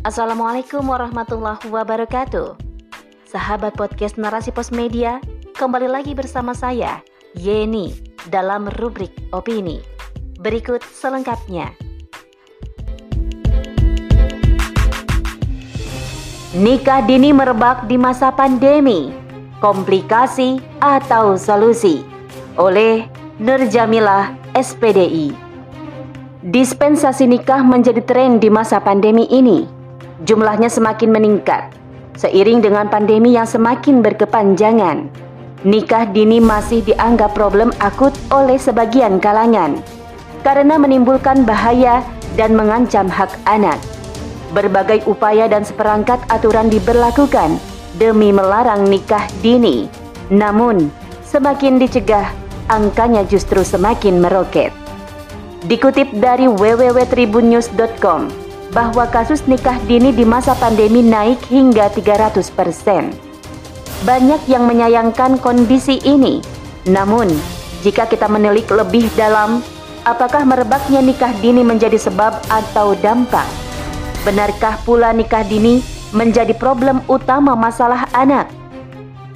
Assalamualaikum warahmatullahi wabarakatuh. Sahabat podcast Narasi Pos Media, kembali lagi bersama saya, Yeni, dalam rubrik opini. Berikut selengkapnya. Nikah dini merebak di masa pandemi, komplikasi atau solusi oleh Nur Jamilah SPDI. Dispensasi nikah menjadi tren di masa pandemi ini. Jumlahnya semakin meningkat seiring dengan pandemi yang semakin berkepanjangan. Nikah dini masih dianggap problem akut oleh sebagian kalangan karena menimbulkan bahaya dan mengancam hak anak. Berbagai upaya dan seperangkat aturan diberlakukan demi melarang nikah dini. Namun, semakin dicegah, angkanya justru semakin meroket. Dikutip dari www.tribunnews.com bahwa kasus nikah dini di masa pandemi naik hingga 300%. Banyak yang menyayangkan kondisi ini. Namun, jika kita menilik lebih dalam, apakah merebaknya nikah dini menjadi sebab atau dampak? Benarkah pula nikah dini menjadi problem utama masalah anak?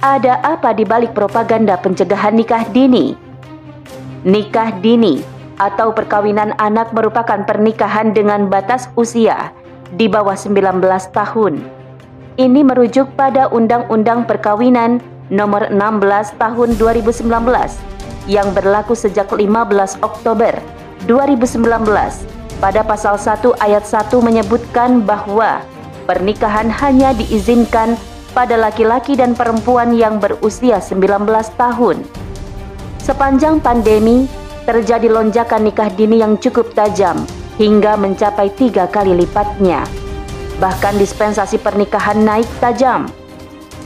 Ada apa di balik propaganda pencegahan nikah dini? Nikah dini atau perkawinan anak merupakan pernikahan dengan batas usia di bawah 19 tahun. Ini merujuk pada Undang-Undang Perkawinan Nomor 16 Tahun 2019 yang berlaku sejak 15 Oktober 2019 pada pasal 1 ayat 1 menyebutkan bahwa pernikahan hanya diizinkan pada laki-laki dan perempuan yang berusia 19 tahun. Sepanjang pandemi, terjadi lonjakan nikah dini yang cukup tajam hingga mencapai tiga kali lipatnya. Bahkan dispensasi pernikahan naik tajam.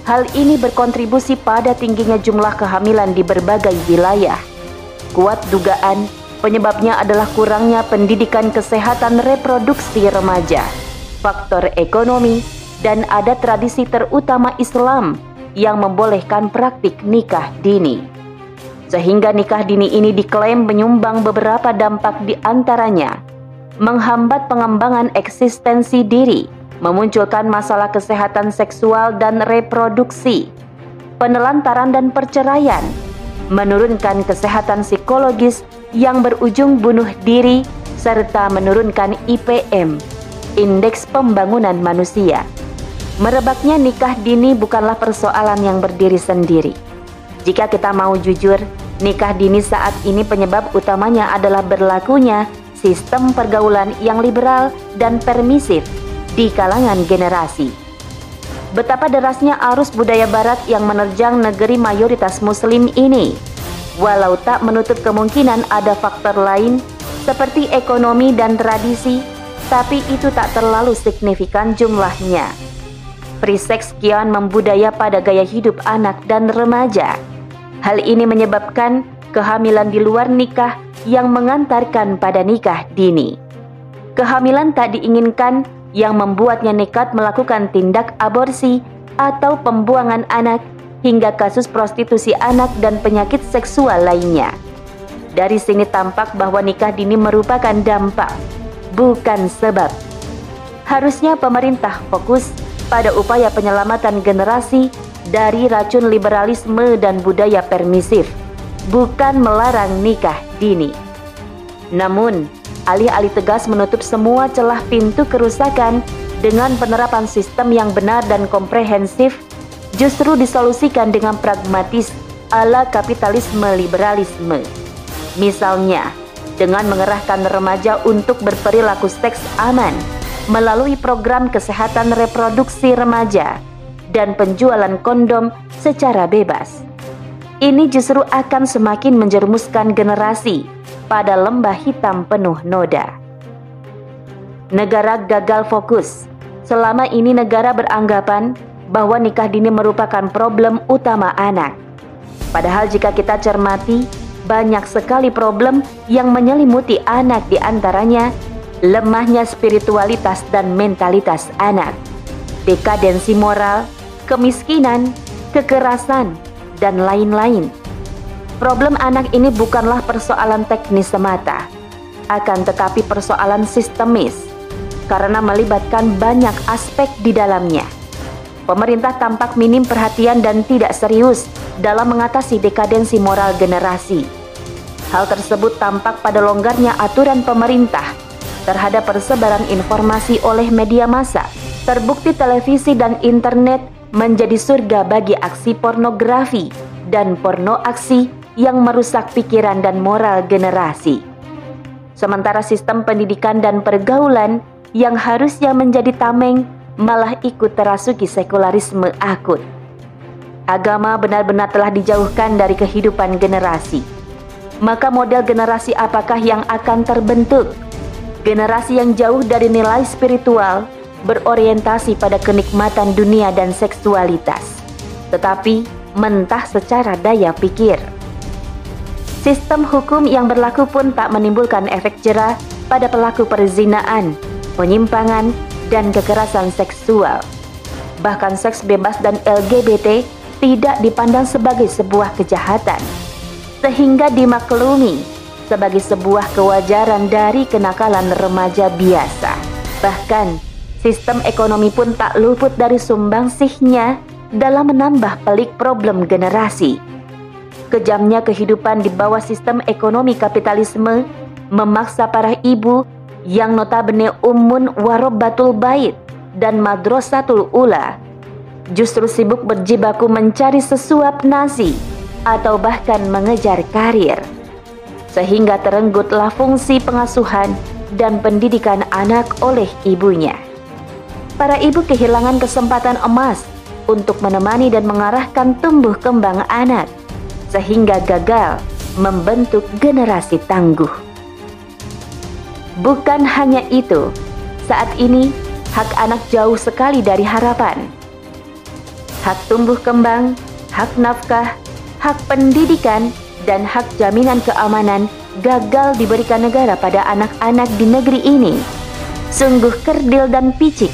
Hal ini berkontribusi pada tingginya jumlah kehamilan di berbagai wilayah. Kuat dugaan Penyebabnya adalah kurangnya pendidikan kesehatan reproduksi remaja, faktor ekonomi, dan ada tradisi terutama Islam yang membolehkan praktik nikah dini. Sehingga nikah dini ini diklaim menyumbang beberapa dampak di antaranya menghambat pengembangan eksistensi diri, memunculkan masalah kesehatan seksual dan reproduksi, penelantaran dan perceraian, menurunkan kesehatan psikologis yang berujung bunuh diri serta menurunkan IPM, Indeks Pembangunan Manusia. Merebaknya nikah dini bukanlah persoalan yang berdiri sendiri. Jika kita mau jujur, nikah dini saat ini penyebab utamanya adalah berlakunya sistem pergaulan yang liberal dan permisif di kalangan generasi. Betapa derasnya arus budaya barat yang menerjang negeri mayoritas muslim ini walau tak menutup kemungkinan ada faktor lain seperti ekonomi dan tradisi, tapi itu tak terlalu signifikan jumlahnya. Priseks kian membudaya pada gaya hidup anak dan remaja. Hal ini menyebabkan kehamilan di luar nikah yang mengantarkan pada nikah dini. Kehamilan tak diinginkan yang membuatnya nekat melakukan tindak aborsi atau pembuangan anak hingga kasus prostitusi anak dan penyakit seksual lainnya. Dari sini tampak bahwa nikah dini merupakan dampak, bukan sebab. Harusnya pemerintah fokus pada upaya penyelamatan generasi dari racun liberalisme dan budaya permisif, bukan melarang nikah dini. Namun, alih-alih tegas menutup semua celah pintu kerusakan dengan penerapan sistem yang benar dan komprehensif justru disolusikan dengan pragmatis ala kapitalisme liberalisme. Misalnya, dengan mengerahkan remaja untuk berperilaku seks aman melalui program kesehatan reproduksi remaja dan penjualan kondom secara bebas. Ini justru akan semakin menjerumuskan generasi pada lembah hitam penuh noda. Negara gagal fokus. Selama ini negara beranggapan bahwa nikah dini merupakan problem utama anak. Padahal jika kita cermati, banyak sekali problem yang menyelimuti anak di antaranya lemahnya spiritualitas dan mentalitas anak, dekadensi moral, kemiskinan, kekerasan, dan lain-lain. Problem anak ini bukanlah persoalan teknis semata, akan tetapi persoalan sistemis. karena melibatkan banyak aspek di dalamnya. Pemerintah tampak minim perhatian dan tidak serius dalam mengatasi dekadensi moral generasi. Hal tersebut tampak pada longgarnya aturan pemerintah terhadap persebaran informasi oleh media massa. Terbukti televisi dan internet menjadi surga bagi aksi pornografi dan porno aksi yang merusak pikiran dan moral generasi. Sementara sistem pendidikan dan pergaulan yang harusnya menjadi tameng malah ikut terasuki sekularisme akut. Agama benar-benar telah dijauhkan dari kehidupan generasi. Maka model generasi apakah yang akan terbentuk? Generasi yang jauh dari nilai spiritual, berorientasi pada kenikmatan dunia dan seksualitas, tetapi mentah secara daya pikir. Sistem hukum yang berlaku pun tak menimbulkan efek jerah pada pelaku perzinaan, penyimpangan, dan kekerasan seksual. Bahkan seks bebas dan LGBT tidak dipandang sebagai sebuah kejahatan, sehingga dimaklumi sebagai sebuah kewajaran dari kenakalan remaja biasa. Bahkan, sistem ekonomi pun tak luput dari sumbangsihnya dalam menambah pelik problem generasi Kejamnya kehidupan di bawah sistem ekonomi kapitalisme memaksa para ibu yang notabene umun warobatul bait dan madrasatul ula justru sibuk berjibaku mencari sesuap nasi atau bahkan mengejar karir sehingga terenggutlah fungsi pengasuhan dan pendidikan anak oleh ibunya. Para ibu kehilangan kesempatan emas untuk menemani dan mengarahkan tumbuh kembang anak sehingga gagal membentuk generasi tangguh. Bukan hanya itu, saat ini hak anak jauh sekali dari harapan. Hak tumbuh kembang, hak nafkah, hak pendidikan, dan hak jaminan keamanan gagal diberikan negara pada anak-anak di negeri ini. Sungguh kerdil dan picik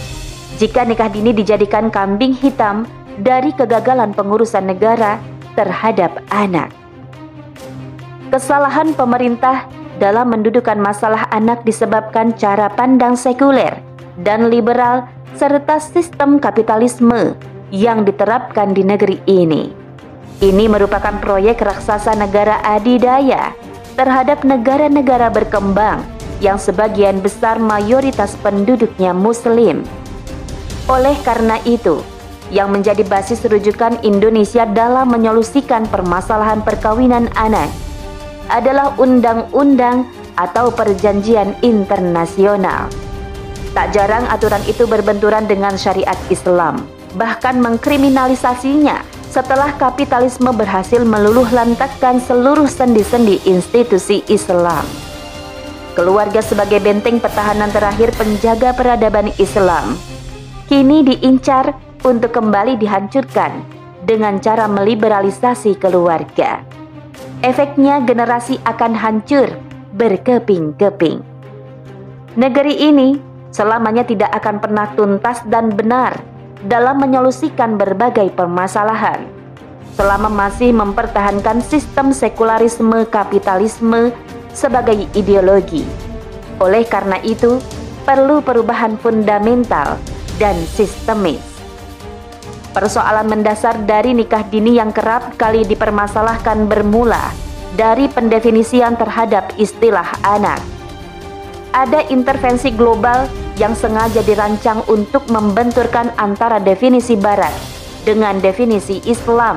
jika nikah dini dijadikan kambing hitam dari kegagalan pengurusan negara terhadap anak. Kesalahan pemerintah dalam mendudukan masalah anak disebabkan cara pandang sekuler dan liberal serta sistem kapitalisme yang diterapkan di negeri ini. Ini merupakan proyek raksasa negara adidaya terhadap negara-negara berkembang yang sebagian besar mayoritas penduduknya muslim. Oleh karena itu, yang menjadi basis rujukan Indonesia dalam menyolusikan permasalahan perkawinan anak adalah undang-undang atau perjanjian internasional. Tak jarang aturan itu berbenturan dengan syariat Islam, bahkan mengkriminalisasinya setelah kapitalisme berhasil meluluh lantakkan seluruh sendi-sendi institusi Islam. Keluarga sebagai benteng pertahanan terakhir penjaga peradaban Islam kini diincar untuk kembali dihancurkan dengan cara meliberalisasi keluarga. Efeknya generasi akan hancur berkeping-keping. Negeri ini selamanya tidak akan pernah tuntas dan benar dalam menyolusikan berbagai permasalahan selama masih mempertahankan sistem sekularisme kapitalisme sebagai ideologi. Oleh karena itu, perlu perubahan fundamental dan sistemis. Persoalan mendasar dari nikah dini yang kerap kali dipermasalahkan bermula dari pendefinisian terhadap istilah anak. Ada intervensi global yang sengaja dirancang untuk membenturkan antara definisi barat dengan definisi Islam.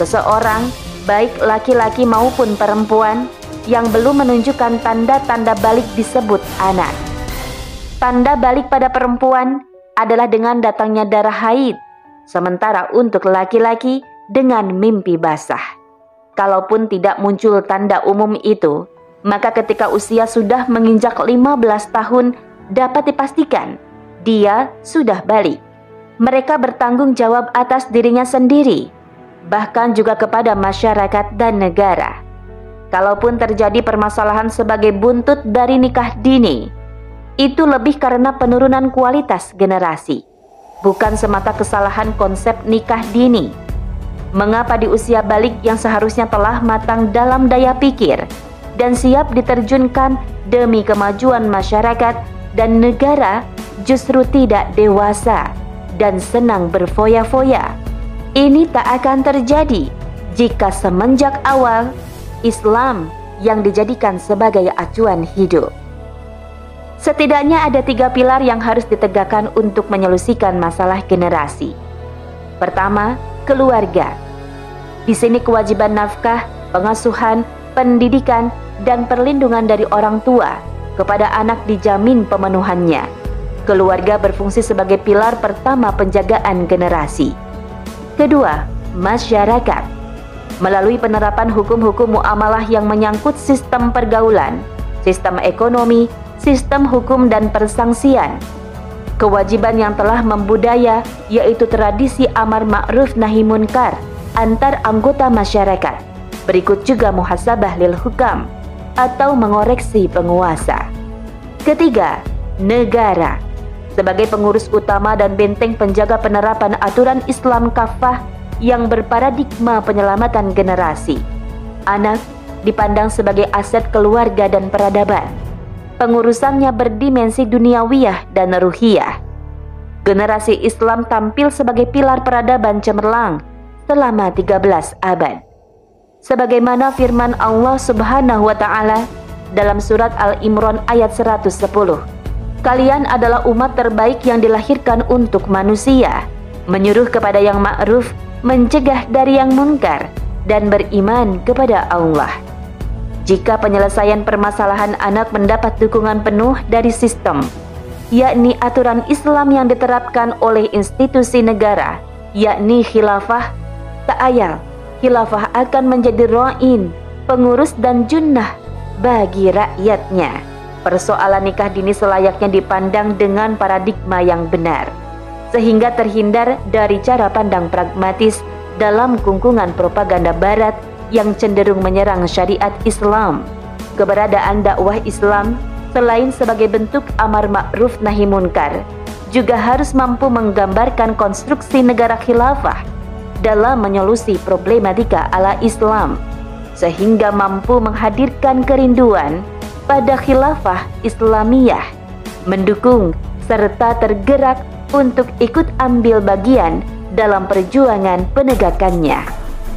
Seseorang, baik laki-laki maupun perempuan, yang belum menunjukkan tanda-tanda balik disebut anak. Tanda balik pada perempuan adalah dengan datangnya darah haid Sementara untuk laki-laki dengan mimpi basah. Kalaupun tidak muncul tanda umum itu, maka ketika usia sudah menginjak 15 tahun dapat dipastikan dia sudah balik. Mereka bertanggung jawab atas dirinya sendiri, bahkan juga kepada masyarakat dan negara. Kalaupun terjadi permasalahan sebagai buntut dari nikah dini, itu lebih karena penurunan kualitas generasi bukan semata kesalahan konsep nikah dini. Mengapa di usia balik yang seharusnya telah matang dalam daya pikir dan siap diterjunkan demi kemajuan masyarakat dan negara justru tidak dewasa dan senang berfoya-foya. Ini tak akan terjadi jika semenjak awal Islam yang dijadikan sebagai acuan hidup. Setidaknya ada tiga pilar yang harus ditegakkan untuk menyelusikan masalah generasi. Pertama, keluarga. Di sini kewajiban nafkah, pengasuhan, pendidikan, dan perlindungan dari orang tua kepada anak dijamin pemenuhannya. Keluarga berfungsi sebagai pilar pertama penjagaan generasi. Kedua, masyarakat. Melalui penerapan hukum-hukum muamalah yang menyangkut sistem pergaulan, sistem ekonomi, sistem hukum dan persangsian. Kewajiban yang telah membudaya yaitu tradisi amar ma'ruf nahi munkar antar anggota masyarakat. Berikut juga muhasabah lil hukam atau mengoreksi penguasa. Ketiga, negara. Sebagai pengurus utama dan benteng penjaga penerapan aturan Islam kafah yang berparadigma penyelamatan generasi. Anak dipandang sebagai aset keluarga dan peradaban pengurusannya berdimensi duniawiyah dan ruhiyah. Generasi Islam tampil sebagai pilar peradaban cemerlang selama 13 abad. Sebagaimana firman Allah Subhanahu wa taala dalam surat Al-Imran ayat 110. Kalian adalah umat terbaik yang dilahirkan untuk manusia, menyuruh kepada yang ma'ruf, mencegah dari yang mungkar, dan beriman kepada Allah jika penyelesaian permasalahan anak mendapat dukungan penuh dari sistem, yakni aturan Islam yang diterapkan oleh institusi negara, yakni khilafah, tak ayal, khilafah akan menjadi ro'in, pengurus dan junnah bagi rakyatnya. Persoalan nikah dini selayaknya dipandang dengan paradigma yang benar, sehingga terhindar dari cara pandang pragmatis dalam kungkungan propaganda barat yang cenderung menyerang syariat Islam. Keberadaan dakwah Islam selain sebagai bentuk amar ma'ruf nahi munkar juga harus mampu menggambarkan konstruksi negara khilafah dalam menyolusi problematika ala Islam sehingga mampu menghadirkan kerinduan pada khilafah Islamiyah mendukung serta tergerak untuk ikut ambil bagian dalam perjuangan penegakannya.